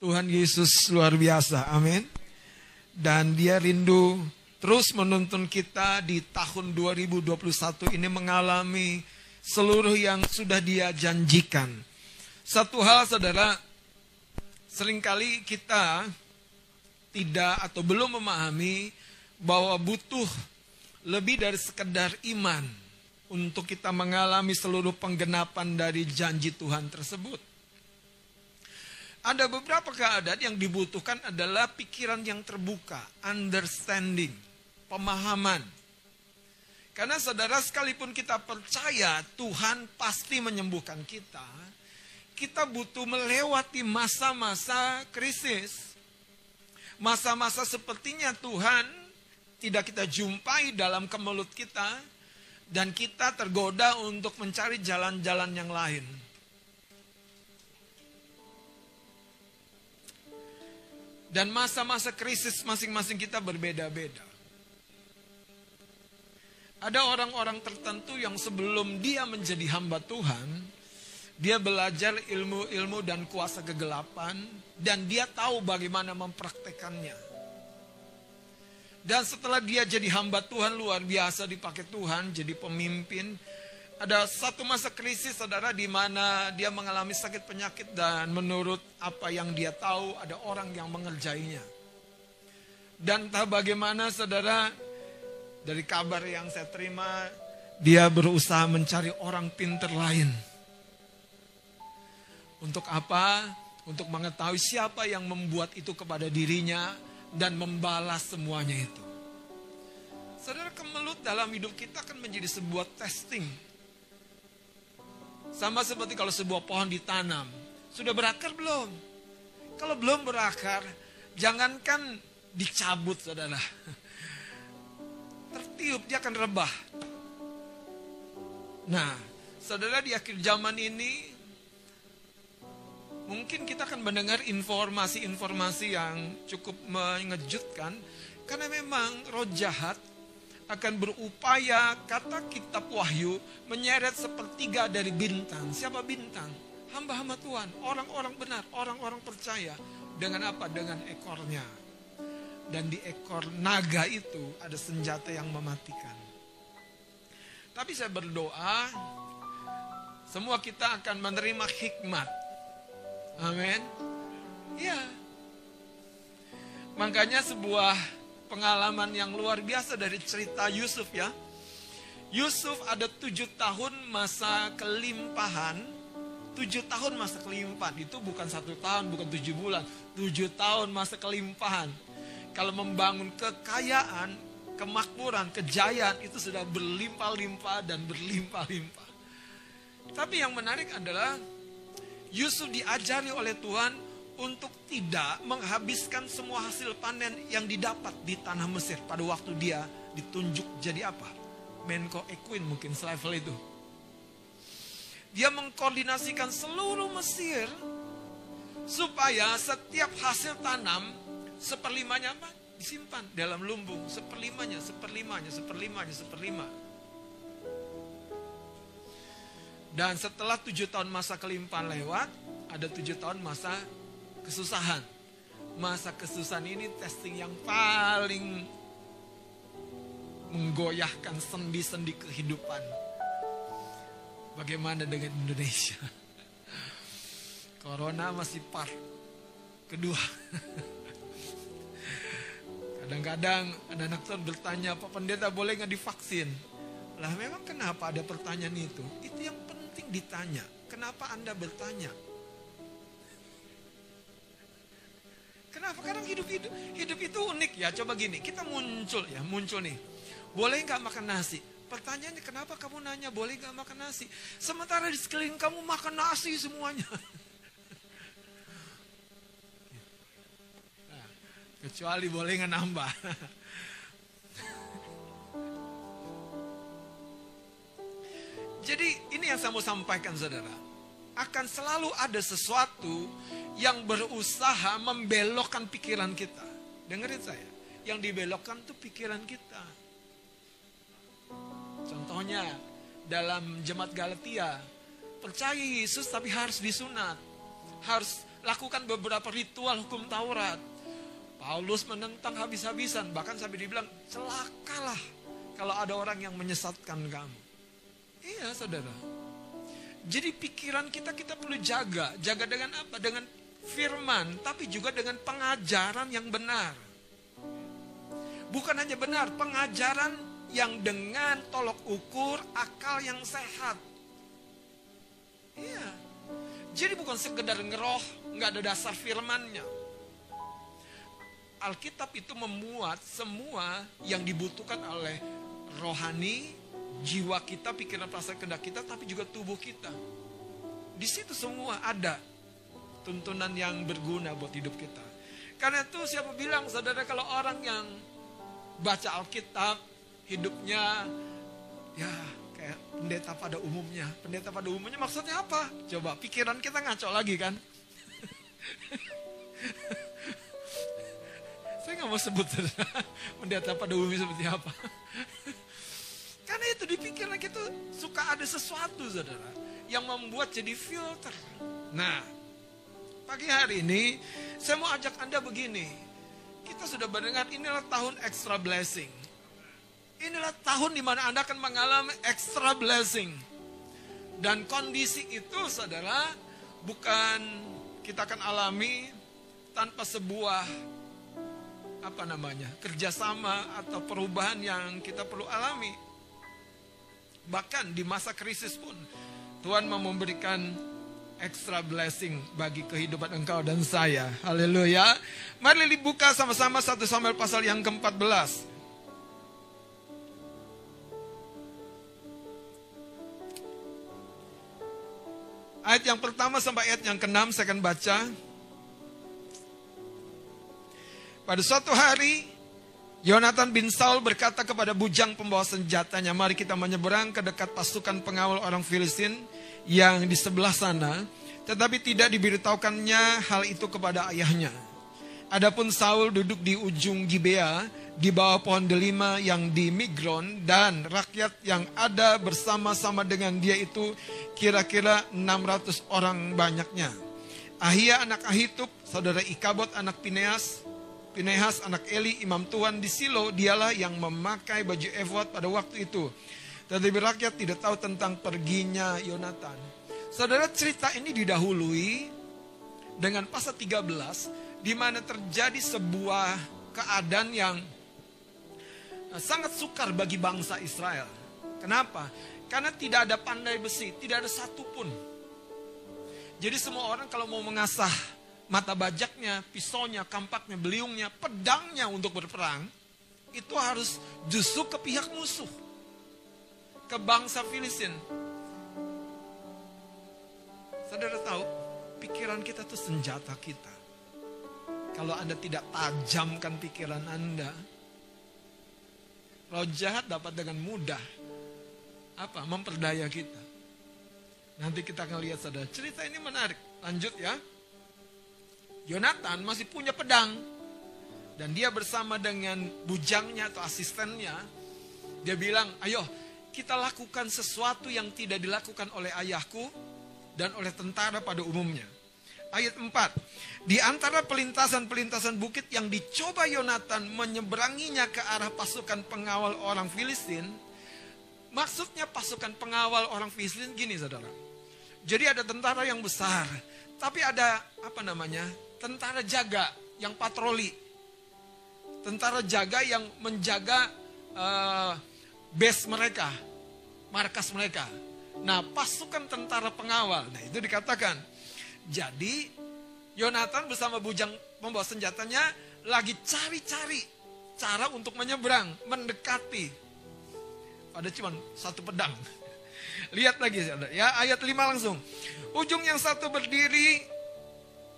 Tuhan Yesus luar biasa, amin. Dan dia rindu terus menuntun kita di tahun 2021 ini mengalami seluruh yang sudah dia janjikan. Satu hal saudara, sering kali kita tidak atau belum memahami bahwa butuh lebih dari sekedar iman untuk kita mengalami seluruh penggenapan dari janji Tuhan tersebut. Ada beberapa keadaan yang dibutuhkan adalah pikiran yang terbuka, understanding, pemahaman. Karena saudara sekalipun kita percaya Tuhan pasti menyembuhkan kita, kita butuh melewati masa-masa krisis. Masa-masa sepertinya Tuhan tidak kita jumpai dalam kemelut kita dan kita tergoda untuk mencari jalan-jalan yang lain. Dan masa-masa krisis masing-masing kita berbeda-beda. Ada orang-orang tertentu yang sebelum dia menjadi hamba Tuhan, dia belajar ilmu-ilmu dan kuasa kegelapan, dan dia tahu bagaimana mempraktekannya. Dan setelah dia jadi hamba Tuhan luar biasa dipakai Tuhan, jadi pemimpin, ada satu masa krisis saudara di mana dia mengalami sakit penyakit dan menurut apa yang dia tahu ada orang yang mengerjainya. Dan entah bagaimana saudara dari kabar yang saya terima dia berusaha mencari orang pinter lain. Untuk apa? Untuk mengetahui siapa yang membuat itu kepada dirinya dan membalas semuanya itu. Saudara kemelut dalam hidup kita akan menjadi sebuah testing sama seperti kalau sebuah pohon ditanam. Sudah berakar belum? Kalau belum berakar, jangankan dicabut saudara. Tertiup, dia akan rebah. Nah, saudara di akhir zaman ini, mungkin kita akan mendengar informasi-informasi yang cukup mengejutkan. Karena memang roh jahat akan berupaya kata kitab Wahyu menyeret sepertiga dari bintang. Siapa bintang? Hamba-hamba Tuhan, orang-orang benar, orang-orang percaya. Dengan apa? Dengan ekornya. Dan di ekor naga itu ada senjata yang mematikan. Tapi saya berdoa, semua kita akan menerima hikmat. Amin. Ya. Makanya sebuah pengalaman yang luar biasa dari cerita Yusuf ya. Yusuf ada tujuh tahun masa kelimpahan. Tujuh tahun masa kelimpahan. Itu bukan satu tahun, bukan tujuh bulan. Tujuh tahun masa kelimpahan. Kalau membangun kekayaan, kemakmuran, kejayaan itu sudah berlimpah-limpah dan berlimpah-limpah. Tapi yang menarik adalah Yusuf diajari oleh Tuhan untuk tidak menghabiskan semua hasil panen yang didapat di tanah Mesir pada waktu dia ditunjuk jadi apa? Menko Equin mungkin selevel itu. Dia mengkoordinasikan seluruh Mesir supaya setiap hasil tanam seperlimanya apa? Disimpan dalam lumbung seperlimanya, seperlimanya, seperlimanya, seperlima. Dan setelah tujuh tahun masa kelimpahan lewat, ada tujuh tahun masa kesusahan. Masa kesusahan ini testing yang paling menggoyahkan sendi-sendi kehidupan. Bagaimana dengan Indonesia? Corona masih part kedua. Kadang-kadang anak-anak tuh bertanya, Pak Pendeta boleh nggak divaksin? Lah memang kenapa ada pertanyaan itu? Itu yang penting ditanya. Kenapa Anda bertanya? Kenapa? Karena hidup hidup hidup itu unik ya. Coba gini, kita muncul ya, muncul nih. Boleh nggak makan nasi? Pertanyaannya kenapa kamu nanya boleh nggak makan nasi? Sementara di sekeliling kamu makan nasi semuanya. Nah, kecuali boleh nggak nambah. Jadi ini yang saya mau sampaikan saudara. Akan selalu ada sesuatu yang berusaha membelokkan pikiran kita. Dengerin saya, yang dibelokkan tuh pikiran kita. Contohnya dalam jemaat Galatia, percaya Yesus tapi harus disunat. Harus lakukan beberapa ritual hukum Taurat. Paulus menentang habis-habisan, bahkan sampai dibilang celakalah kalau ada orang yang menyesatkan kamu. Iya, saudara. Jadi pikiran kita kita perlu jaga. Jaga dengan apa? Dengan firman, tapi juga dengan pengajaran yang benar. Bukan hanya benar, pengajaran yang dengan tolok ukur akal yang sehat. Iya. Jadi bukan sekedar ngeroh, nggak ada dasar firmannya. Alkitab itu memuat semua yang dibutuhkan oleh rohani, jiwa kita, pikiran perasaan kehendak kita, tapi juga tubuh kita. Di situ semua ada tuntunan yang berguna buat hidup kita. Karena itu siapa bilang saudara kalau orang yang baca Alkitab hidupnya ya kayak pendeta pada umumnya. Pendeta pada umumnya maksudnya apa? Coba pikiran kita ngaco lagi kan? Saya nggak mau sebut pendeta pada umumnya seperti apa. Karena itu di pikiran kita suka ada sesuatu saudara yang membuat jadi filter. Nah, pagi hari ini saya mau ajak Anda begini. Kita sudah mendengar inilah tahun extra blessing. Inilah tahun di mana Anda akan mengalami extra blessing. Dan kondisi itu saudara bukan kita akan alami tanpa sebuah apa namanya kerjasama atau perubahan yang kita perlu alami. Bahkan di masa krisis pun Tuhan mau memberikan extra blessing bagi kehidupan engkau dan saya. Haleluya. Mari dibuka sama-sama satu Samuel pasal yang ke-14. Ayat yang pertama sampai ayat yang ke-6 saya akan baca. Pada suatu hari, Yonatan bin Saul berkata kepada bujang pembawa senjatanya, mari kita menyeberang ke dekat pasukan pengawal orang Filistin yang di sebelah sana, tetapi tidak diberitahukannya hal itu kepada ayahnya. Adapun Saul duduk di ujung Gibea, di bawah pohon delima yang di Migron, dan rakyat yang ada bersama-sama dengan dia itu kira-kira 600 orang banyaknya. Ahia anak Ahitub, saudara Ikabot anak Pineas, Pinehas anak Eli, imam Tuhan di Silo, dialah yang memakai baju efod pada waktu itu. Tetapi rakyat tidak tahu tentang perginya Yonatan. Saudara cerita ini didahului dengan pasal 13 di mana terjadi sebuah keadaan yang sangat sukar bagi bangsa Israel. Kenapa? Karena tidak ada pandai besi, tidak ada satupun. Jadi semua orang kalau mau mengasah mata bajaknya, pisaunya, kampaknya, beliungnya, pedangnya untuk berperang, itu harus justru ke pihak musuh ke bangsa Filistin. Saudara tahu, pikiran kita itu senjata kita. Kalau Anda tidak tajamkan pikiran Anda, roh jahat dapat dengan mudah apa memperdaya kita. Nanti kita akan lihat saudara. Cerita ini menarik. Lanjut ya. Yonatan masih punya pedang. Dan dia bersama dengan bujangnya atau asistennya. Dia bilang, ayo kita lakukan sesuatu yang tidak dilakukan oleh ayahku dan oleh tentara pada umumnya. Ayat 4. Di antara pelintasan-pelintasan bukit yang dicoba Yonatan menyeberanginya ke arah pasukan pengawal orang Filistin, maksudnya pasukan pengawal orang Filistin gini saudara. Jadi ada tentara yang besar, tapi ada apa namanya? Tentara jaga yang patroli. Tentara jaga yang menjaga uh, base mereka, markas mereka. Nah, pasukan tentara pengawal. Nah, itu dikatakan. Jadi, Yonatan bersama bujang membawa senjatanya lagi cari-cari cara untuk menyeberang, mendekati. Ada cuma satu pedang. Lihat lagi ya, ayat 5 langsung. Ujung yang satu berdiri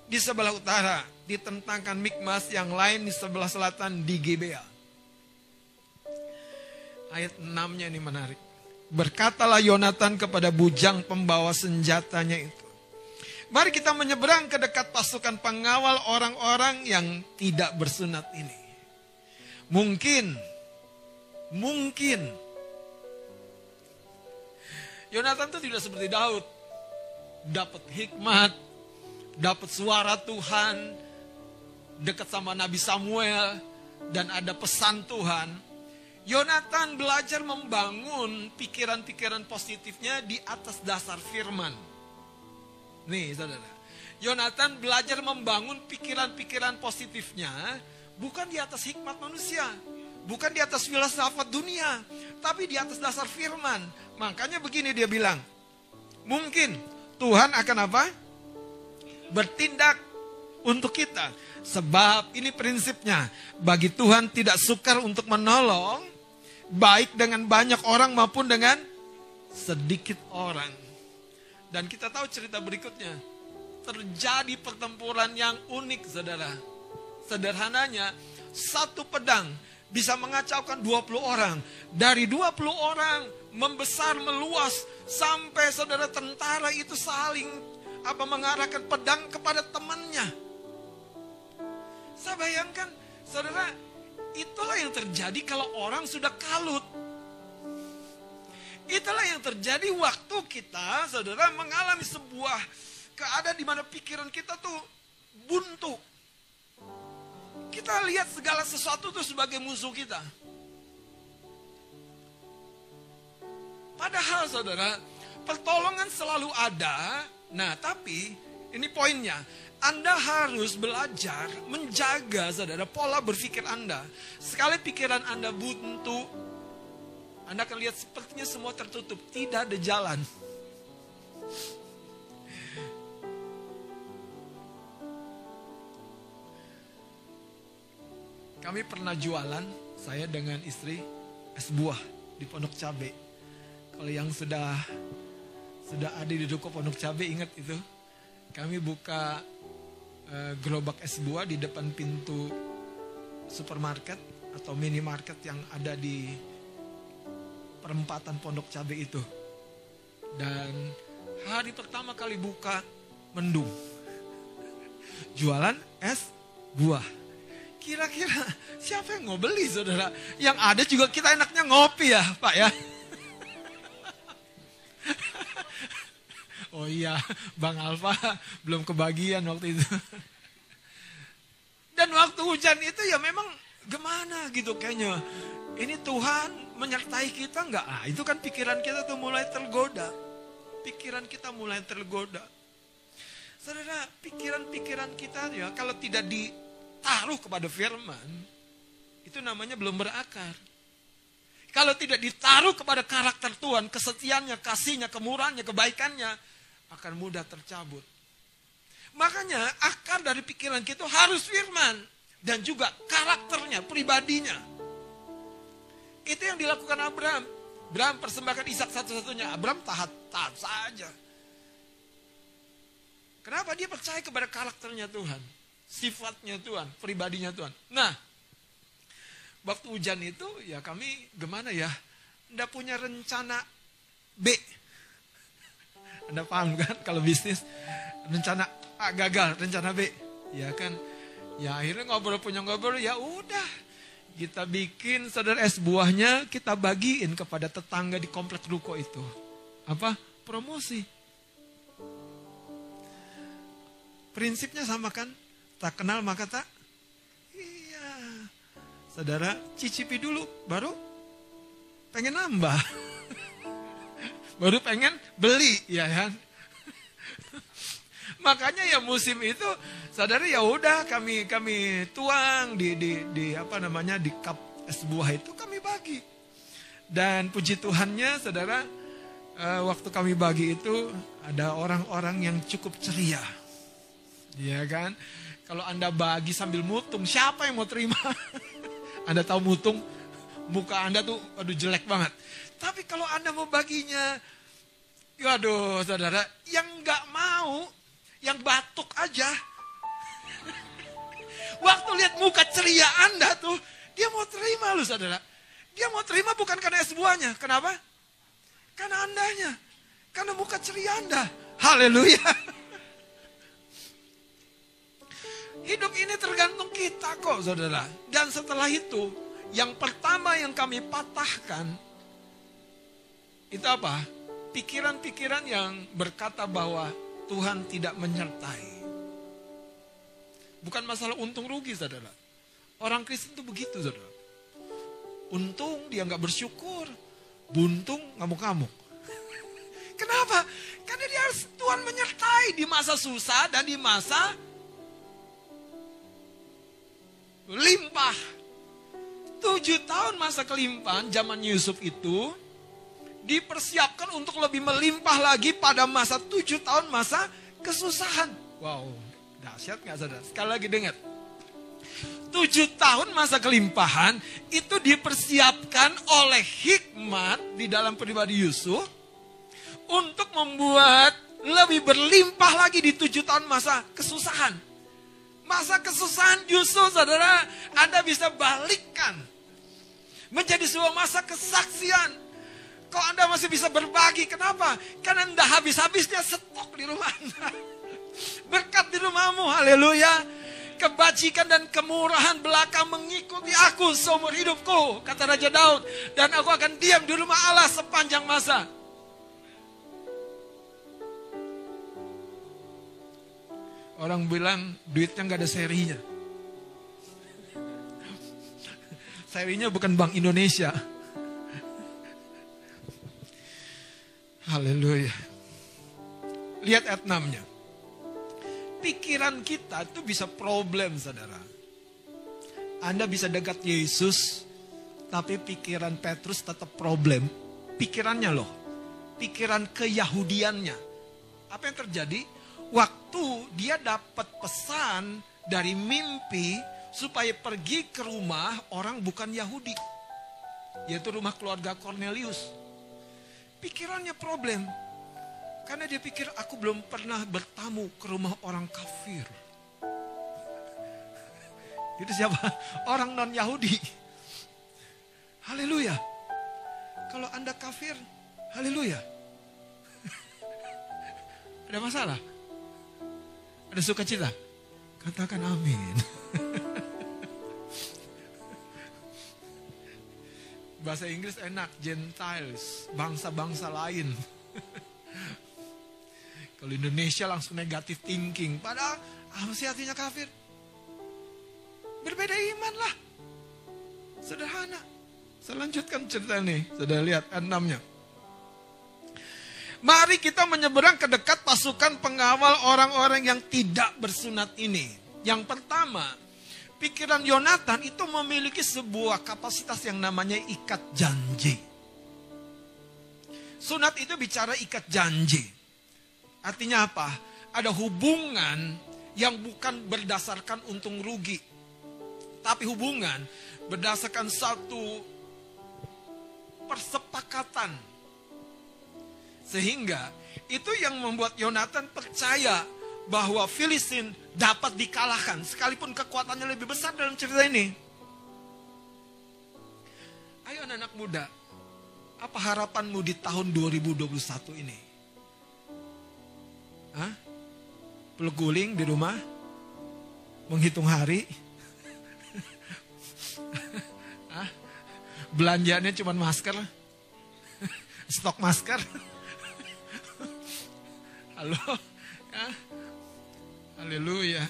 di sebelah utara, ditentangkan Mikmas, yang lain di sebelah selatan di Gibea. Ayat 6-nya ini menarik. Berkatalah Yonatan kepada bujang pembawa senjatanya itu. Mari kita menyeberang ke dekat pasukan pengawal orang-orang yang tidak bersunat ini. Mungkin, mungkin. Yonatan itu tidak seperti Daud. Dapat hikmat, dapat suara Tuhan, dekat sama Nabi Samuel, dan ada pesan Tuhan. Yonatan belajar membangun pikiran-pikiran positifnya di atas dasar firman. Nih, saudara. Yonatan belajar membangun pikiran-pikiran positifnya bukan di atas hikmat manusia, bukan di atas filsafat dunia, tapi di atas dasar firman. Makanya begini dia bilang, mungkin Tuhan akan apa? Bertindak untuk kita. Sebab ini prinsipnya, bagi Tuhan tidak sukar untuk menolong, baik dengan banyak orang maupun dengan sedikit orang. Dan kita tahu cerita berikutnya terjadi pertempuran yang unik, saudara. Sederhananya, satu pedang bisa mengacaukan 20 orang. Dari 20 orang membesar, meluas, sampai saudara tentara itu saling apa mengarahkan pedang kepada temannya. Saya bayangkan, saudara, itulah yang terjadi kalau orang sudah kalut. Itulah yang terjadi waktu kita, saudara, mengalami sebuah keadaan di mana pikiran kita tuh buntu. Kita lihat segala sesuatu itu sebagai musuh kita. Padahal saudara, pertolongan selalu ada. Nah, tapi ini poinnya. Anda harus belajar menjaga saudara pola berpikir Anda. Sekali pikiran Anda buntu, Anda akan lihat sepertinya semua tertutup, tidak ada jalan. Kami pernah jualan, saya dengan istri, es buah di Pondok Cabe. Kalau yang sudah sudah ada di Duko Pondok Cabe ingat itu. Kami buka uh, gerobak es buah di depan pintu supermarket atau minimarket yang ada di perempatan Pondok Cabe itu. Dan hari pertama kali buka mendung. Jualan es buah Kira-kira siapa yang mau beli saudara? Yang ada juga kita enaknya ngopi ya Pak ya. Oh iya, Bang Alfa belum kebagian waktu itu. Dan waktu hujan itu ya memang gimana gitu kayaknya. Ini Tuhan menyertai kita nggak? Ah, itu kan pikiran kita tuh mulai tergoda. Pikiran kita mulai tergoda. Saudara, pikiran-pikiran kita ya kalau tidak di taruh kepada firman, itu namanya belum berakar. Kalau tidak ditaruh kepada karakter Tuhan, kesetiaannya, kasihnya, kemurahannya, kebaikannya, akan mudah tercabut. Makanya akar dari pikiran kita harus firman. Dan juga karakternya, pribadinya. Itu yang dilakukan Abraham. Abraham persembahkan Ishak satu-satunya. Abraham taat, taat saja. Kenapa dia percaya kepada karakternya Tuhan? sifatnya Tuhan, pribadinya Tuhan. Nah, waktu hujan itu ya kami gimana ya, ndak punya rencana B. Anda paham kan kalau bisnis rencana A gagal, rencana B. Ya kan, ya akhirnya ngobrol punya ngobrol ya udah kita bikin saudara es buahnya kita bagiin kepada tetangga di komplek ruko itu. Apa? Promosi. Prinsipnya sama kan? Tak kenal maka tak? Iya. Saudara, cicipi dulu, baru pengen nambah. Baru pengen beli, ya kan? Makanya ya musim itu, saudara ya udah kami kami tuang di di di apa namanya di cup es buah itu kami bagi. Dan puji Tuhannya, saudara, uh, waktu kami bagi itu ada orang-orang yang cukup ceria, ya kan? Kalau Anda bagi sambil mutung, siapa yang mau terima? anda tahu mutung, muka Anda tuh aduh jelek banget. Tapi kalau Anda mau baginya, waduh saudara, yang nggak mau, yang batuk aja. Waktu lihat muka ceria Anda tuh, dia mau terima loh saudara. Dia mau terima bukan karena es buahnya. Kenapa? Karena andanya. Karena muka ceria Anda. Haleluya. Hidup ini tergantung kita kok saudara. Dan setelah itu, yang pertama yang kami patahkan, itu apa? Pikiran-pikiran yang berkata bahwa Tuhan tidak menyertai. Bukan masalah untung rugi, saudara. Orang Kristen itu begitu, saudara. Untung dia nggak bersyukur, buntung ngamuk-ngamuk. Kenapa? Karena dia harus Tuhan menyertai di masa susah dan di masa limpah. Tujuh tahun masa kelimpahan zaman Yusuf itu dipersiapkan untuk lebih melimpah lagi pada masa tujuh tahun masa kesusahan. Wow, dahsyat nggak saudara? Sekali lagi dengar. Tujuh tahun masa kelimpahan itu dipersiapkan oleh hikmat di dalam pribadi Yusuf untuk membuat lebih berlimpah lagi di tujuh tahun masa kesusahan. Masa kesusahan Yusuf saudara Anda bisa balikkan menjadi sebuah masa kesaksian. Kok Anda masih bisa berbagi? Kenapa? Karena Anda habis-habisnya stok di rumah Anda. Berkat di rumahmu, haleluya kebajikan dan kemurahan belaka mengikuti aku seumur hidupku, kata Raja Daud. Dan aku akan diam di rumah Allah sepanjang masa. Orang bilang duitnya nggak ada serinya. Serinya bukan Bank Indonesia. Haleluya. Lihat ayat 6-nya pikiran kita itu bisa problem, saudara. Anda bisa dekat Yesus, tapi pikiran Petrus tetap problem. Pikirannya loh, pikiran keyahudiannya. Apa yang terjadi? Waktu dia dapat pesan dari mimpi supaya pergi ke rumah orang bukan Yahudi. Yaitu rumah keluarga Cornelius. Pikirannya problem. Karena dia pikir aku belum pernah bertamu ke rumah orang kafir. Itu siapa? Orang non Yahudi. Haleluya. Kalau Anda kafir, haleluya. Ada masalah? Ada sukacita? Katakan amin. Bahasa Inggris enak, Gentiles, bangsa-bangsa lain. Kalau Indonesia langsung negatif thinking. Padahal apa sih artinya kafir? Berbeda iman lah. Sederhana. Saya lanjutkan cerita ini. Sudah lihat enamnya. Mari kita menyeberang ke dekat pasukan pengawal orang-orang yang tidak bersunat ini. Yang pertama, pikiran Yonatan itu memiliki sebuah kapasitas yang namanya ikat janji. Sunat itu bicara ikat janji. Artinya apa? Ada hubungan yang bukan berdasarkan untung rugi. Tapi hubungan berdasarkan satu persepakatan. Sehingga itu yang membuat Yonatan percaya bahwa Filistin dapat dikalahkan sekalipun kekuatannya lebih besar dalam cerita ini. Ayo anak-anak muda, apa harapanmu di tahun 2021 ini? Hah? Peluk guling di rumah? Menghitung hari? Hah? Belanjanya cuma masker? Stok masker? Halo? Hah? Haleluya.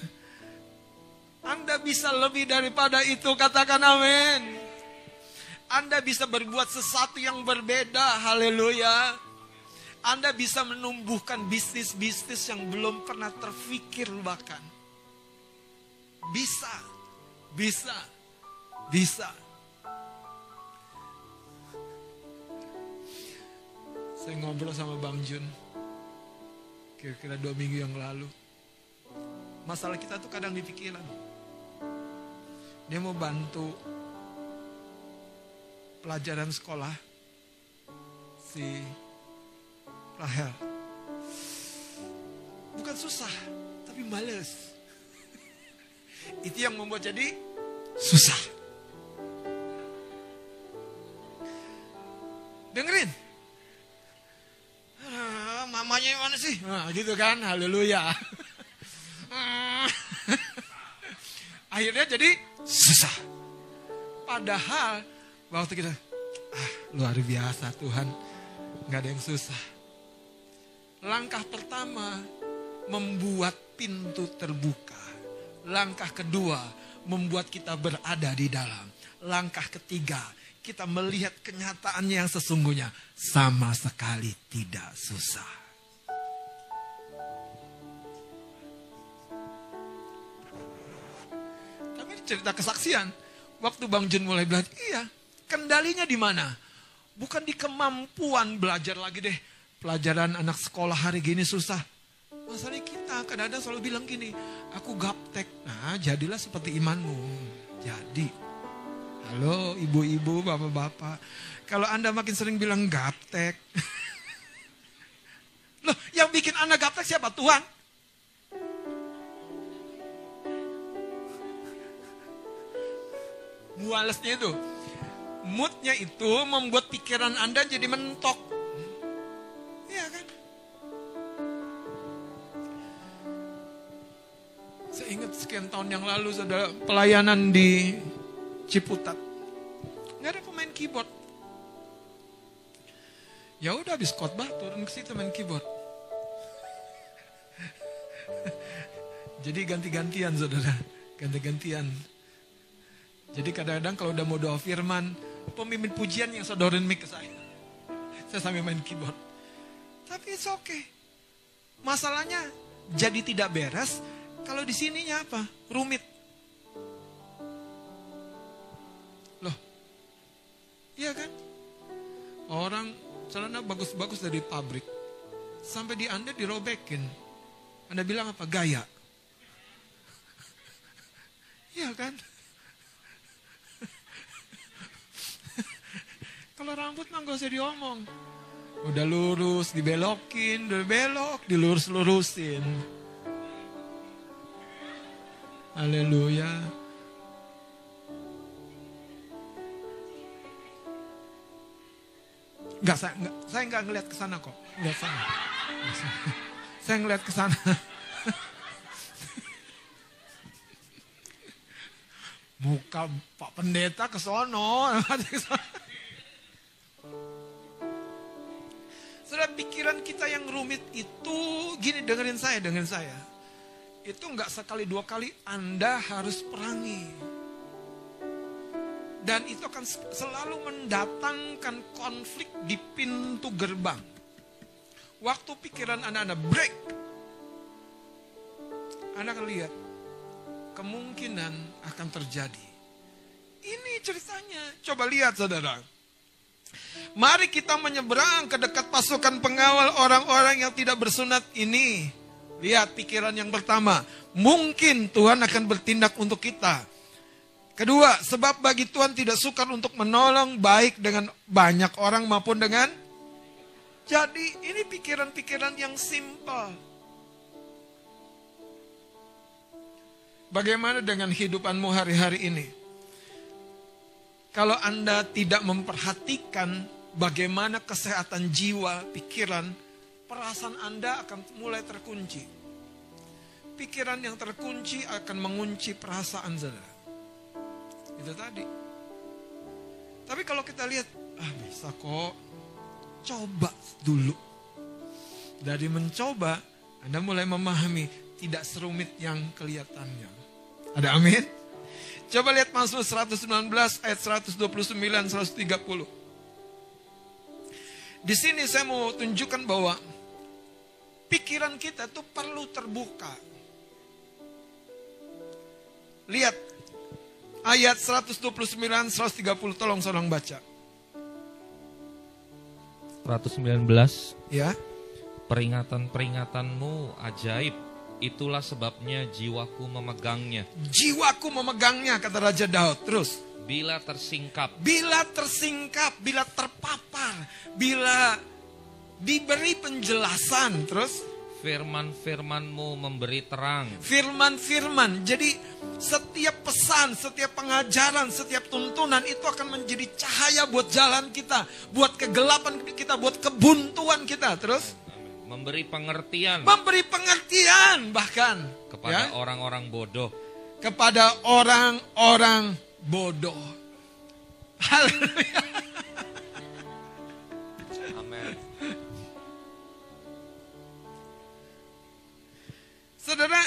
Anda bisa lebih daripada itu, katakan amin. Anda bisa berbuat sesuatu yang berbeda, haleluya. Anda bisa menumbuhkan bisnis-bisnis yang belum pernah terfikir bahkan. Bisa, bisa, bisa. Saya ngobrol sama Bang Jun. Kira-kira dua minggu yang lalu. Masalah kita tuh kadang di pikiran. Dia mau bantu pelajaran sekolah si Rahel. Bukan susah, tapi males. Itu yang membuat jadi susah. Dengerin. Ah, mamanya mana sih? Nah, gitu kan, haleluya. Akhirnya jadi susah. Padahal waktu kita, ah luar biasa Tuhan, nggak ada yang susah. Langkah pertama membuat pintu terbuka Langkah kedua, membuat kita berada di dalam. Langkah ketiga, kita melihat kenyataannya yang sesungguhnya sama sekali tidak susah. Cerita kesaksian, waktu Bang Jun mulai belajar, iya, kendalinya di mana? Bukan di kemampuan belajar lagi deh. Pelajaran anak sekolah hari gini susah. Masalahnya kita kadang-kadang selalu bilang gini, aku gaptek. Nah jadilah seperti imanmu. Jadi, halo ibu-ibu, bapak-bapak. Kalau anda makin sering bilang gaptek. Loh yang bikin anda gaptek siapa? Tuhan. Mualesnya itu. Moodnya itu membuat pikiran anda jadi mentok. Iya kan? Saya ingat sekian tahun yang lalu ada pelayanan di Ciputat. Nggak ada pemain keyboard. Ya udah habis khotbah turun ke situ main keyboard. Jadi ganti-gantian saudara, ganti-gantian. Jadi kadang-kadang kalau udah mau doa firman, pemimpin pujian yang sodorin mic ke saya. Saya sambil main keyboard. Tapi it's okay. Masalahnya jadi tidak beres kalau di sininya apa? Rumit. Loh. Iya kan? Orang celana bagus-bagus dari pabrik. Sampai di Anda dirobekin. Anda bilang apa? Gaya. Iya kan? Kalau rambut mah gak usah diomong. Udah lurus, dibelokin, udah belok, dilurus-lurusin. Haleluya. Enggak, saya enggak, saya enggak ngeliat ke sana kok. Enggak sana. Saya ngeliat ke sana. Muka Pak Pendeta ke sono. Sudah pikiran kita yang rumit itu, gini dengerin saya, dengerin saya. Itu nggak sekali dua kali Anda harus perangi. Dan itu akan selalu mendatangkan konflik di pintu gerbang. Waktu pikiran Anda, Anda break. Anda lihat, kemungkinan akan terjadi. Ini ceritanya. Coba lihat saudara. Mari kita menyeberang ke dekat pasukan pengawal orang-orang yang tidak bersunat ini. Lihat pikiran yang pertama. Mungkin Tuhan akan bertindak untuk kita. Kedua, sebab bagi Tuhan tidak sukar untuk menolong baik dengan banyak orang maupun dengan jadi ini pikiran-pikiran yang simpel. Bagaimana dengan hidupanmu hari-hari ini? Kalau Anda tidak memperhatikan bagaimana kesehatan jiwa, pikiran, perasaan Anda akan mulai terkunci. Pikiran yang terkunci akan mengunci perasaan saudara. Itu tadi. Tapi kalau kita lihat, ah bisa kok, coba dulu. Dari mencoba, Anda mulai memahami tidak serumit yang kelihatannya. Ada amin? Coba lihat Mazmur 119 ayat 129 130. Di sini saya mau tunjukkan bahwa pikiran kita tuh perlu terbuka. Lihat ayat 129 130 tolong seorang baca. 119 Ya. Peringatan-peringatanmu ajaib Itulah sebabnya jiwaku memegangnya Jiwaku memegangnya kata Raja Daud. Terus Bila tersingkap bila tersingkap, bila terpapar, bila diberi penjelasan, terus Firman-firmanmu memberi terang firman-firman. Jadi setiap pesan, setiap pengajaran, setiap tuntunan itu akan menjadi cahaya buat jalan kita, buat kegelapan kita, buat kebuntuan kita. Terus Memberi pengertian memberi pengertian bahkan kepada ya, orang-orang bodoh kepada orang-orang bodoh. Haleluya. Amin Saudara,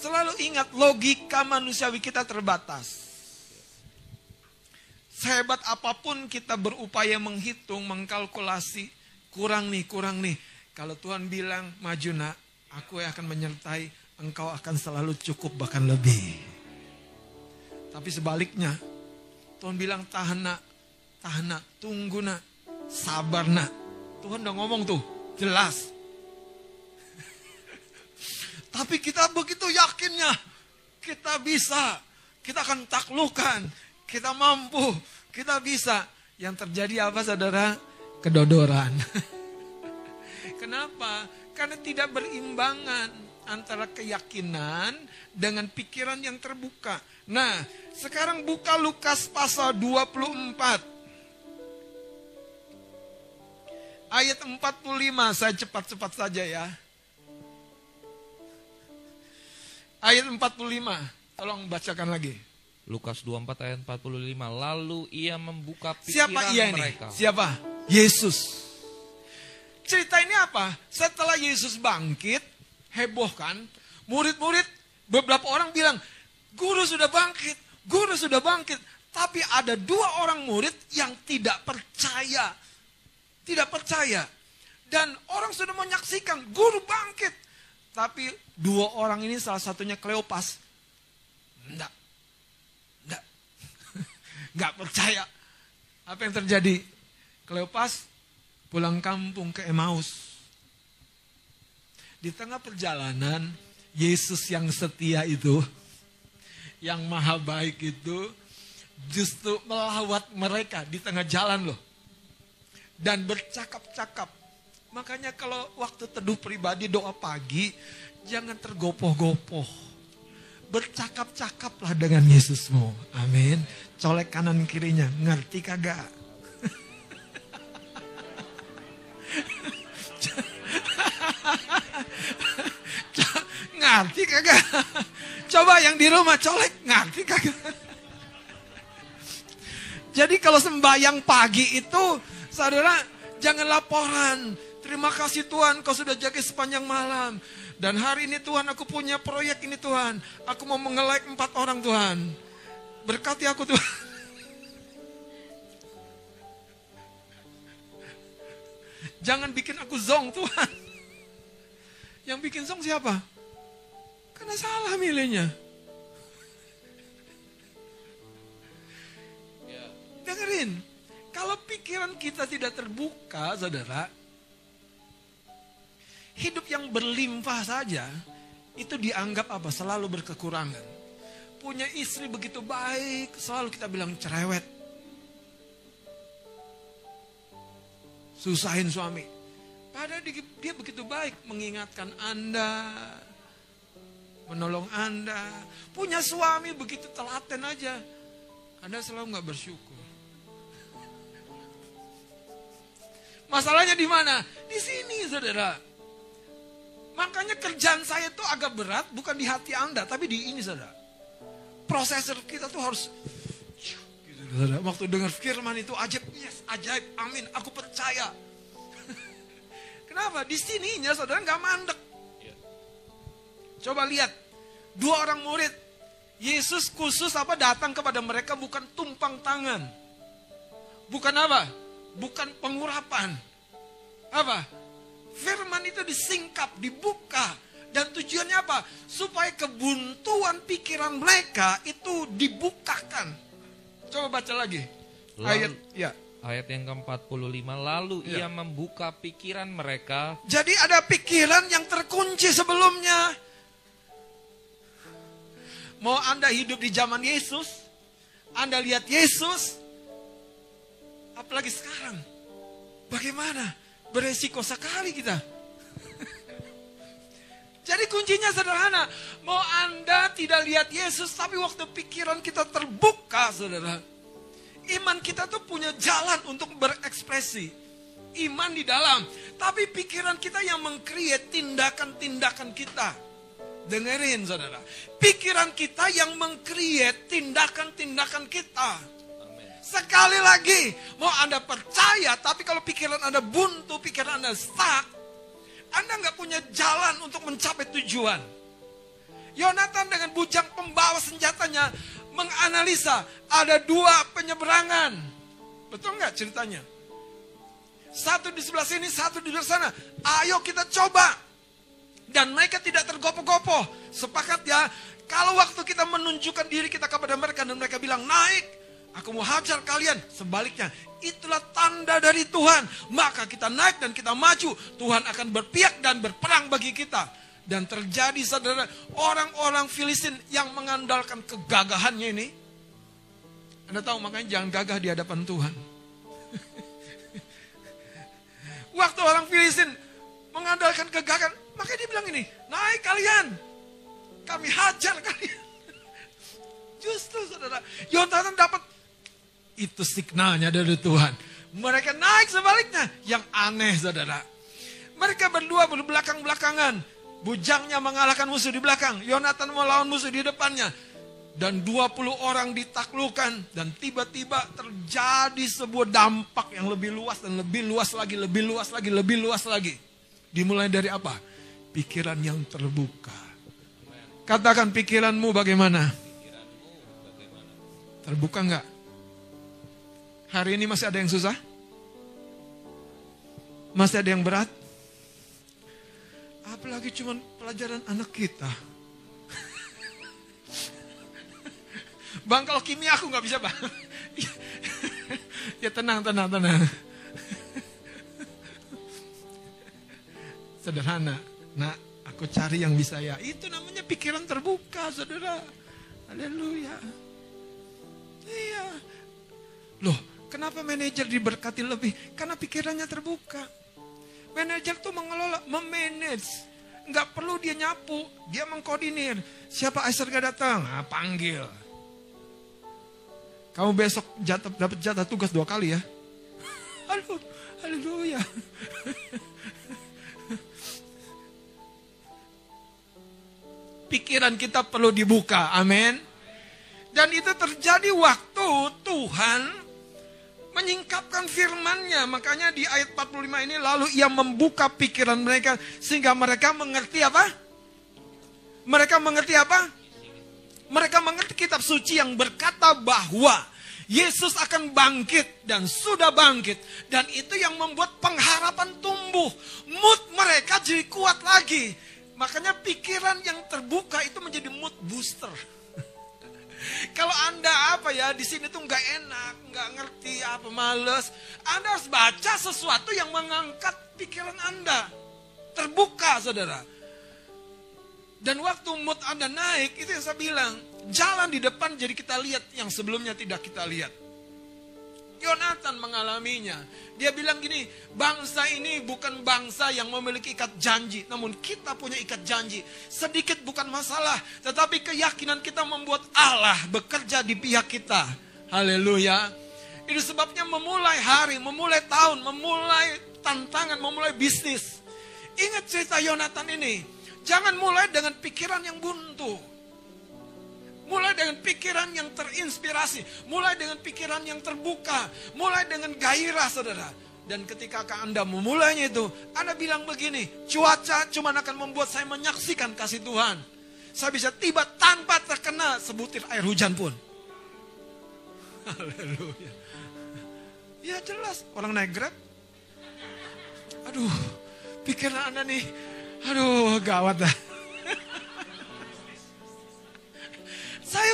Selalu ingat logika manusiawi kita terbatas. Sehebat apa pun kita berupaya menghitung, mengkalkulasi, kurang nih, kurang nih. Kalau Tuhan bilang, maju nak, aku yang akan menyertai, engkau akan selalu cukup bahkan lebih. Tapi sebaliknya, Tuhan bilang tahan nak, tahan nak, tunggu nak, sabar nak. Tuhan udah ngomong tuh, jelas. Tapi kita begitu yakinnya, kita bisa, kita akan taklukan, kita mampu, kita bisa. Yang terjadi apa saudara? Kedodoran. Kenapa? Karena tidak berimbangan antara keyakinan dengan pikiran yang terbuka. Nah, sekarang buka Lukas pasal 24. Ayat 45, saya cepat-cepat saja ya. Ayat 45, tolong bacakan lagi. Lukas 24 ayat 45. Lalu ia membuka pikiran Siapa ia ini? mereka. Siapa? Yesus. Cerita ini apa? Setelah Yesus bangkit, heboh kan? Murid-murid, beberapa orang bilang, guru sudah bangkit, guru sudah bangkit. Tapi ada dua orang murid yang tidak percaya. Tidak percaya. Dan orang sudah menyaksikan, guru bangkit. Tapi dua orang ini salah satunya Kleopas. Enggak. Enggak. Enggak percaya. Apa yang terjadi? Kleopas pulang kampung ke Emmaus. Di tengah perjalanan, Yesus yang setia itu, yang maha baik itu, justru melawat mereka di tengah jalan loh. Dan bercakap-cakap. Makanya kalau waktu teduh pribadi doa pagi, jangan tergopoh-gopoh. Bercakap-cakaplah dengan Yesusmu. Amin. Colek kanan kirinya, ngerti kagak? Ngerti kagak? Coba yang di rumah colek, ngerti kagak? Jadi kalau sembahyang pagi itu, saudara jangan laporan. Terima kasih Tuhan kau sudah jaga sepanjang malam. Dan hari ini Tuhan aku punya proyek ini Tuhan. Aku mau mengelek empat orang Tuhan. Berkati aku Tuhan. Jangan bikin aku zong Tuhan. Yang bikin zong siapa? Karena salah milihnya. Dengerin, kalau pikiran kita tidak terbuka, saudara, hidup yang berlimpah saja, itu dianggap apa? Selalu berkekurangan. Punya istri begitu baik, selalu kita bilang cerewet. Susahin suami. Padahal dia, dia begitu baik mengingatkan Anda, menolong Anda. Punya suami begitu telaten aja. Anda selalu nggak bersyukur. Masalahnya di mana? Di sini, saudara. Makanya kerjaan saya itu agak berat, bukan di hati Anda, tapi di ini, saudara. Prosesor kita tuh harus gitu, saudara. Waktu dengar firman itu ajaib, yes, ajaib, amin, aku percaya. Kenapa? Di sininya saudara nggak mandek. Coba lihat, dua orang murid, Yesus khusus apa datang kepada mereka bukan tumpang tangan. Bukan apa? Bukan pengurapan. Apa? Firman itu disingkap, dibuka. Dan tujuannya apa? Supaya kebuntuan pikiran mereka itu dibukakan. Coba baca lagi. Lalu- Ayat ya. Ayat yang ke-45. Lalu Ya. ia membuka pikiran mereka Jadi ada pikiran yang terkunci sebelumnya. Mau Anda hidup di zaman Yesus, Anda lihat Yesus, apalagi sekarang. Bagaimana? Beresiko sekali kita. Jadi kuncinya sederhana. Mau Anda tidak lihat Yesus, tapi waktu pikiran kita terbuka, saudara. Iman kita tuh punya jalan untuk berekspresi. Iman di dalam. Tapi pikiran kita yang mengkreat tindakan-tindakan kita. Dengerin saudara. Pikiran kita yang mengkreat tindakan-tindakan kita. Sekali lagi, mau Anda percaya, tapi kalau pikiran Anda buntu, pikiran Anda stuck, Anda nggak punya jalan untuk mencapai tujuan. Yonatan dengan bujang pembawa senjatanya menganalisa ada dua penyeberangan. Betul nggak ceritanya? Satu di sebelah sini, satu di sebelah sana. Ayo kita coba. Dan mereka tidak tergopoh-gopoh. Sepakat ya, kalau waktu kita menunjukkan diri kita kepada mereka dan mereka bilang naik, aku mau hajar kalian. Sebaliknya, itulah tanda dari Tuhan. Maka kita naik dan kita maju. Tuhan akan berpihak dan berperang bagi kita. Dan terjadi saudara, orang-orang Filistin yang mengandalkan kegagahannya ini. Anda tahu makanya jangan gagah di hadapan Tuhan. Waktu orang Filistin mengandalkan kegagahan, makanya dia bilang ini, naik kalian, kami hajar kalian. Justru saudara, Yonatan dapat itu signalnya dari Tuhan. Mereka naik sebaliknya, yang aneh saudara. Mereka berdua berbelakang-belakangan. Bujangnya mengalahkan musuh di belakang. Yonatan melawan musuh di depannya. Dan 20 orang ditaklukkan. Dan tiba-tiba terjadi sebuah dampak yang lebih luas dan lebih luas lagi, lebih luas lagi, lebih luas lagi. Dimulai dari apa? Pikiran yang terbuka. Katakan pikiranmu bagaimana? Terbuka enggak? Hari ini masih ada yang susah? Masih ada yang berat? Apalagi cuma pelajaran anak kita. bang kalau kimia aku nggak bisa bang. ya tenang, tenang, tenang. Sederhana. Nah, aku cari yang bisa ya. Itu namanya pikiran terbuka, saudara. Haleluya. Iya. Loh, kenapa manajer diberkati lebih? Karena pikirannya terbuka. Manajer tuh mengelola, memanage. Nggak perlu dia nyapu, dia mengkoordinir. Siapa Aisyah gak datang? Nah, panggil. Kamu besok jatah, dapat jatah tugas dua kali ya. Halo, haleluya. Pikiran kita perlu dibuka, amin. Dan itu terjadi waktu Tuhan menyingkapkan firman-Nya. Makanya di ayat 45 ini lalu ia membuka pikiran mereka sehingga mereka mengerti apa? Mereka mengerti apa? Mereka mengerti kitab suci yang berkata bahwa Yesus akan bangkit dan sudah bangkit. Dan itu yang membuat pengharapan tumbuh. Mood mereka jadi kuat lagi. Makanya pikiran yang terbuka itu menjadi mood booster. Kalau Anda apa ya di sini tuh nggak enak, nggak ngerti apa males, Anda harus baca sesuatu yang mengangkat pikiran Anda. Terbuka, saudara. Dan waktu mood Anda naik, itu yang saya bilang, jalan di depan jadi kita lihat yang sebelumnya tidak kita lihat. Yonatan mengalaminya. Dia bilang gini, bangsa ini bukan bangsa yang memiliki ikat janji, namun kita punya ikat janji. Sedikit bukan masalah, tetapi keyakinan kita membuat Allah bekerja di pihak kita. Haleluya. Itu sebabnya memulai hari, memulai tahun, memulai tantangan, memulai bisnis. Ingat cerita Yonatan ini. Jangan mulai dengan pikiran yang buntu. Mulai dengan pikiran yang terinspirasi. Mulai dengan pikiran yang terbuka. Mulai dengan gairah saudara. Dan ketika Anda memulainya itu, Anda bilang begini, cuaca cuma akan membuat saya menyaksikan kasih Tuhan. Saya bisa tiba tanpa terkena sebutir air hujan pun. Haleluya. Ya jelas, orang naik grab. Aduh, pikiran Anda nih, aduh gawat dah.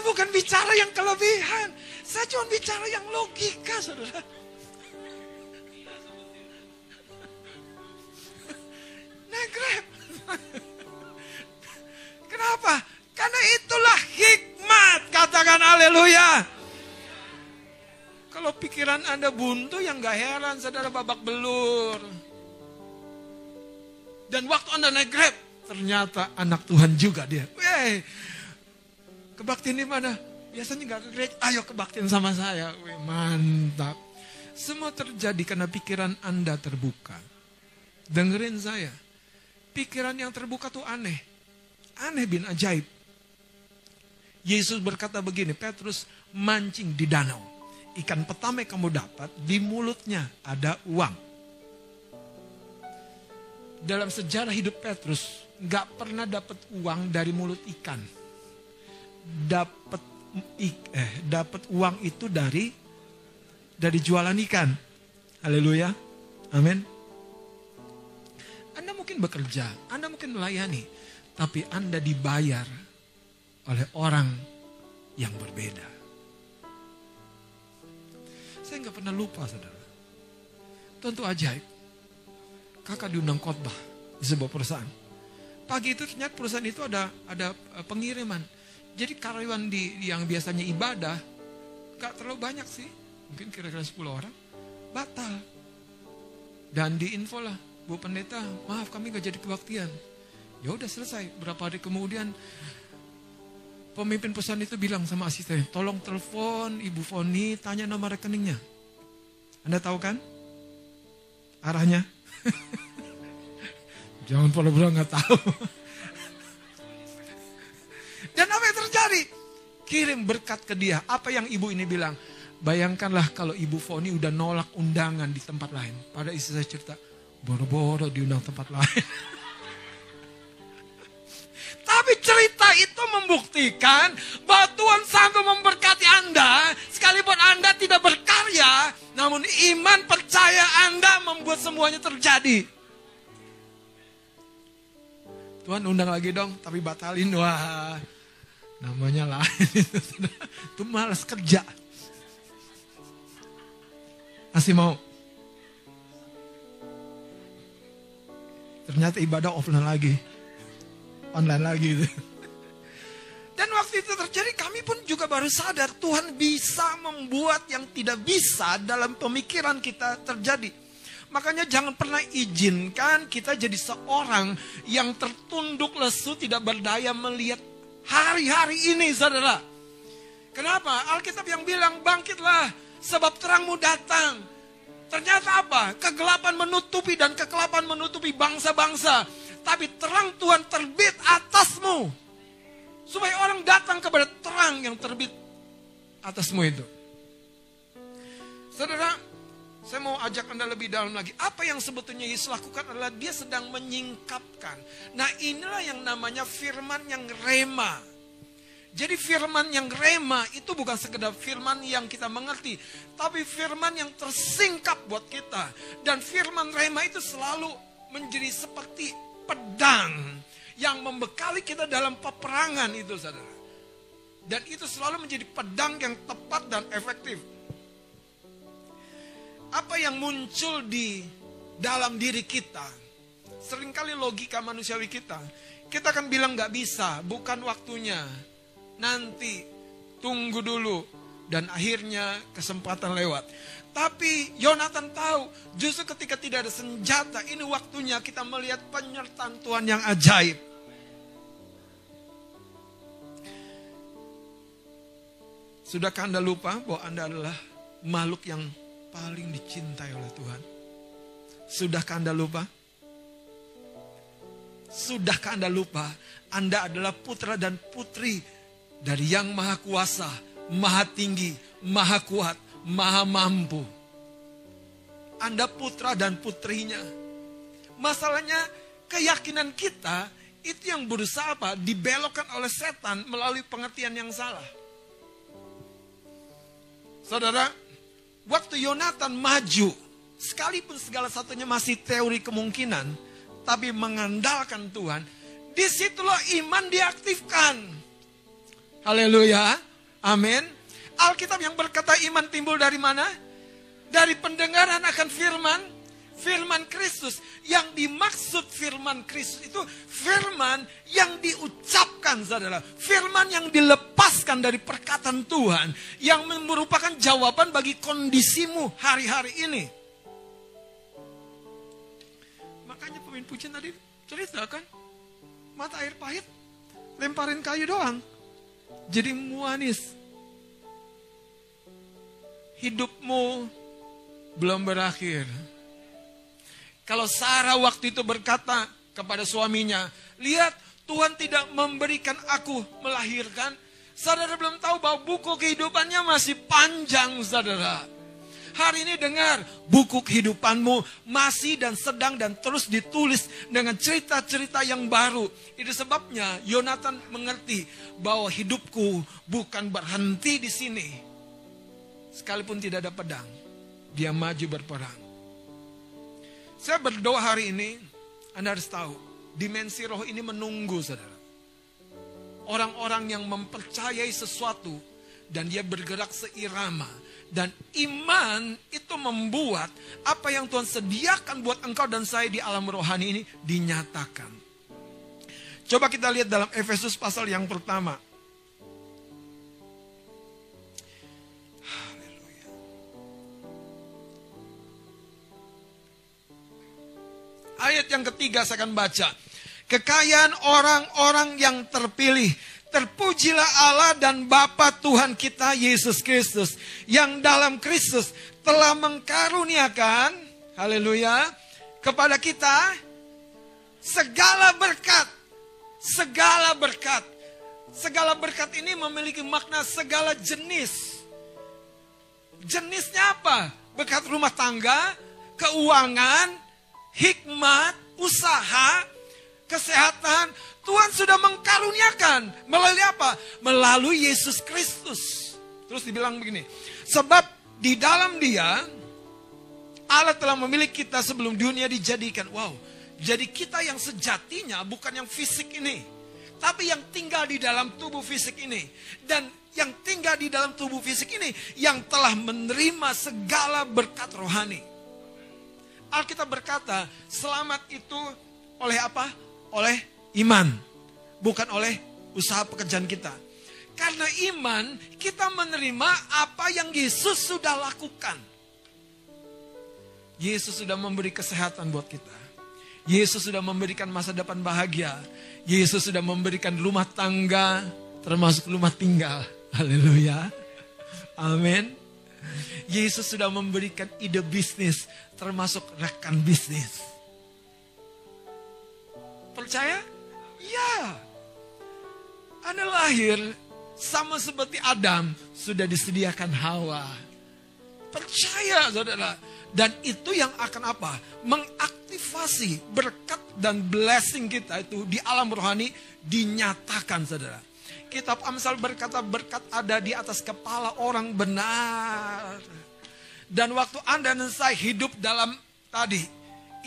Bukan bicara yang kelebihan. Saya cuma bicara yang logika, saudara. Naik grab. Kenapa? Karena itulah hikmat. Katakan haleluya. Kalau pikiran Anda buntu, yang gak heran, saudara babak belur. Dan waktu Anda naik grab, ternyata anak Tuhan juga dia. Wey, Kebaktian di mana? Biasanya nggak ke gereja. Ayo kebaktian sama saya. Wih, mantap. Semua terjadi karena pikiran Anda terbuka. Dengerin saya. Pikiran yang terbuka tuh aneh. Aneh bin ajaib. Yesus berkata begini, Petrus mancing di danau. Ikan yang kamu dapat, di mulutnya ada uang. Dalam sejarah hidup Petrus, nggak pernah dapat uang dari mulut ikan. Dapat eh dapat uang itu dari dari jualan ikan. Haleluya. Amin. Anda mungkin bekerja, Anda mungkin melayani, tapi Anda dibayar oleh orang yang berbeda. Saya nggak pernah lupa, saudara. Tentu ajaib. Kakak diundang khotbah di sebuah perusahaan. Pagi itu ternyata perusahaan itu ada ada eh, pengiriman. Jadi karyawan di yang biasanya ibadah nggak terlalu banyak sih, mungkin kira-kira 10 orang batal. Dan diinfo lah, Bu Pendeta, maaf kami nggak jadi kebaktian. Ya udah selesai. Berapa hari kemudian pemimpin perusahaan itu bilang sama asisten, tolong telepon Ibu Foni, tanya nomor rekeningnya. Anda tahu kan? Arahnya? Jangan pura-pura nggak tahu. Kirim berkat ke dia. Apa yang ibu ini bilang? Bayangkanlah kalau ibu Foni udah nolak undangan di tempat lain. Pada istri saya cerita, boro-boro diundang tempat lain. Tapi cerita itu membuktikan bahwa Tuhan sanggup memberkati Anda sekalipun Anda tidak berkarya, namun iman percaya Anda membuat semuanya terjadi. Tuhan undang lagi dong, tapi batalin. Wah, namanya lain. Itu malas kerja. Masih mau? Ternyata ibadah offline lagi online lagi gitu. Dan waktu itu terjadi kami pun juga baru sadar Tuhan bisa membuat yang tidak bisa dalam pemikiran kita terjadi. Makanya jangan pernah izinkan kita jadi seorang yang tertunduk lesu tidak berdaya melihat hari-hari ini saudara. Kenapa? Alkitab yang bilang bangkitlah sebab terangmu datang. Ternyata apa? Kegelapan menutupi dan kegelapan menutupi bangsa-bangsa tapi terang Tuhan terbit atasmu. Supaya orang datang kepada terang yang terbit atasmu itu. Saudara, saya mau ajak Anda lebih dalam lagi. Apa yang sebetulnya Yesus lakukan adalah dia sedang menyingkapkan. Nah inilah yang namanya firman yang rema. Jadi firman yang rema itu bukan sekedar firman yang kita mengerti. Tapi firman yang tersingkap buat kita. Dan firman rema itu selalu menjadi seperti pedang yang membekali kita dalam peperangan itu saudara. Dan itu selalu menjadi pedang yang tepat dan efektif. Apa yang muncul di dalam diri kita, sering kali logika manusiawi kita, kita akan bilang nggak bisa, bukan waktunya, nanti, tunggu dulu, dan akhirnya kesempatan lewat. Tapi Yonatan tahu, justru ketika tidak ada senjata, ini waktunya kita melihat penyertaan Tuhan yang ajaib. Sudahkah Anda lupa bahwa Anda adalah makhluk yang paling dicintai oleh Tuhan? Sudahkah Anda lupa? Sudahkah Anda lupa Anda adalah putra dan putri dari Yang Maha Kuasa, Maha Tinggi, Maha Kuat, maha mampu. Anda putra dan putrinya. Masalahnya keyakinan kita itu yang berusaha apa? Dibelokkan oleh setan melalui pengertian yang salah. Saudara, waktu Yonatan maju, sekalipun segala satunya masih teori kemungkinan, tapi mengandalkan Tuhan, di situlah iman diaktifkan. Haleluya, amin. Alkitab yang berkata iman timbul dari mana? Dari pendengaran akan firman, firman Kristus. Yang dimaksud firman Kristus itu firman yang diucapkan saudara. Firman yang dilepaskan dari perkataan Tuhan. Yang merupakan jawaban bagi kondisimu hari-hari ini. Makanya pemain pujian tadi cerita kan. Mata air pahit, lemparin kayu doang. Jadi muanis hidupmu belum berakhir. Kalau Sarah waktu itu berkata kepada suaminya, lihat Tuhan tidak memberikan aku melahirkan. Saudara belum tahu bahwa buku kehidupannya masih panjang saudara. Hari ini dengar buku kehidupanmu masih dan sedang dan terus ditulis dengan cerita-cerita yang baru. Itu sebabnya Yonatan mengerti bahwa hidupku bukan berhenti di sini. Sekalipun tidak ada pedang, dia maju berperang. Saya berdoa hari ini, Anda harus tahu, dimensi roh ini menunggu saudara. Orang-orang yang mempercayai sesuatu dan dia bergerak seirama. Dan iman itu membuat apa yang Tuhan sediakan buat engkau dan saya di alam rohani ini dinyatakan. Coba kita lihat dalam Efesus pasal yang pertama. Ayat yang ketiga saya akan baca. Kekayaan orang-orang yang terpilih Terpujilah Allah dan Bapa Tuhan kita Yesus Kristus yang dalam Kristus telah mengkaruniakan haleluya kepada kita segala berkat segala berkat. Segala berkat ini memiliki makna segala jenis. Jenisnya apa? Berkat rumah tangga keuangan hikmat usaha kesehatan Tuhan sudah mengkaruniakan melalui apa? Melalui Yesus Kristus. Terus dibilang begini, sebab di dalam Dia Allah telah memilih kita sebelum dunia dijadikan. Wow, jadi kita yang sejatinya bukan yang fisik ini, tapi yang tinggal di dalam tubuh fisik ini dan yang tinggal di dalam tubuh fisik ini yang telah menerima segala berkat rohani. Alkitab berkata, selamat itu oleh apa? Oleh iman, bukan oleh usaha pekerjaan kita. Karena iman, kita menerima apa yang Yesus sudah lakukan. Yesus sudah memberi kesehatan buat kita. Yesus sudah memberikan masa depan bahagia. Yesus sudah memberikan rumah tangga, termasuk rumah tinggal. Haleluya. Amin. Yesus sudah memberikan ide bisnis, termasuk rekan bisnis. Percaya? Ya. Anda lahir sama seperti Adam sudah disediakan Hawa. Percaya saudara. Dan itu yang akan apa? Mengaktifasi berkat dan blessing kita itu di alam rohani dinyatakan saudara. Kitab Amsal berkata berkat ada di atas kepala orang benar. Dan waktu Anda dan saya hidup dalam tadi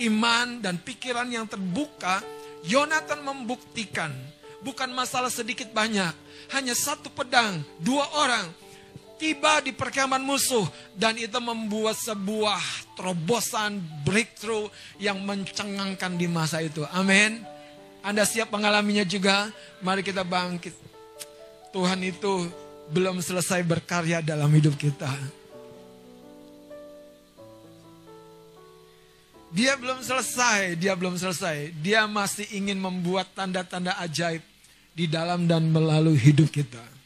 iman dan pikiran yang terbuka, Yonatan membuktikan bukan masalah sedikit banyak, hanya satu pedang, dua orang tiba di perkemahan musuh dan itu membuat sebuah terobosan breakthrough yang mencengangkan di masa itu. Amin. Anda siap mengalaminya juga? Mari kita bangkit. Tuhan itu belum selesai berkarya dalam hidup kita. Dia belum selesai, dia belum selesai. Dia masih ingin membuat tanda-tanda ajaib di dalam dan melalui hidup kita.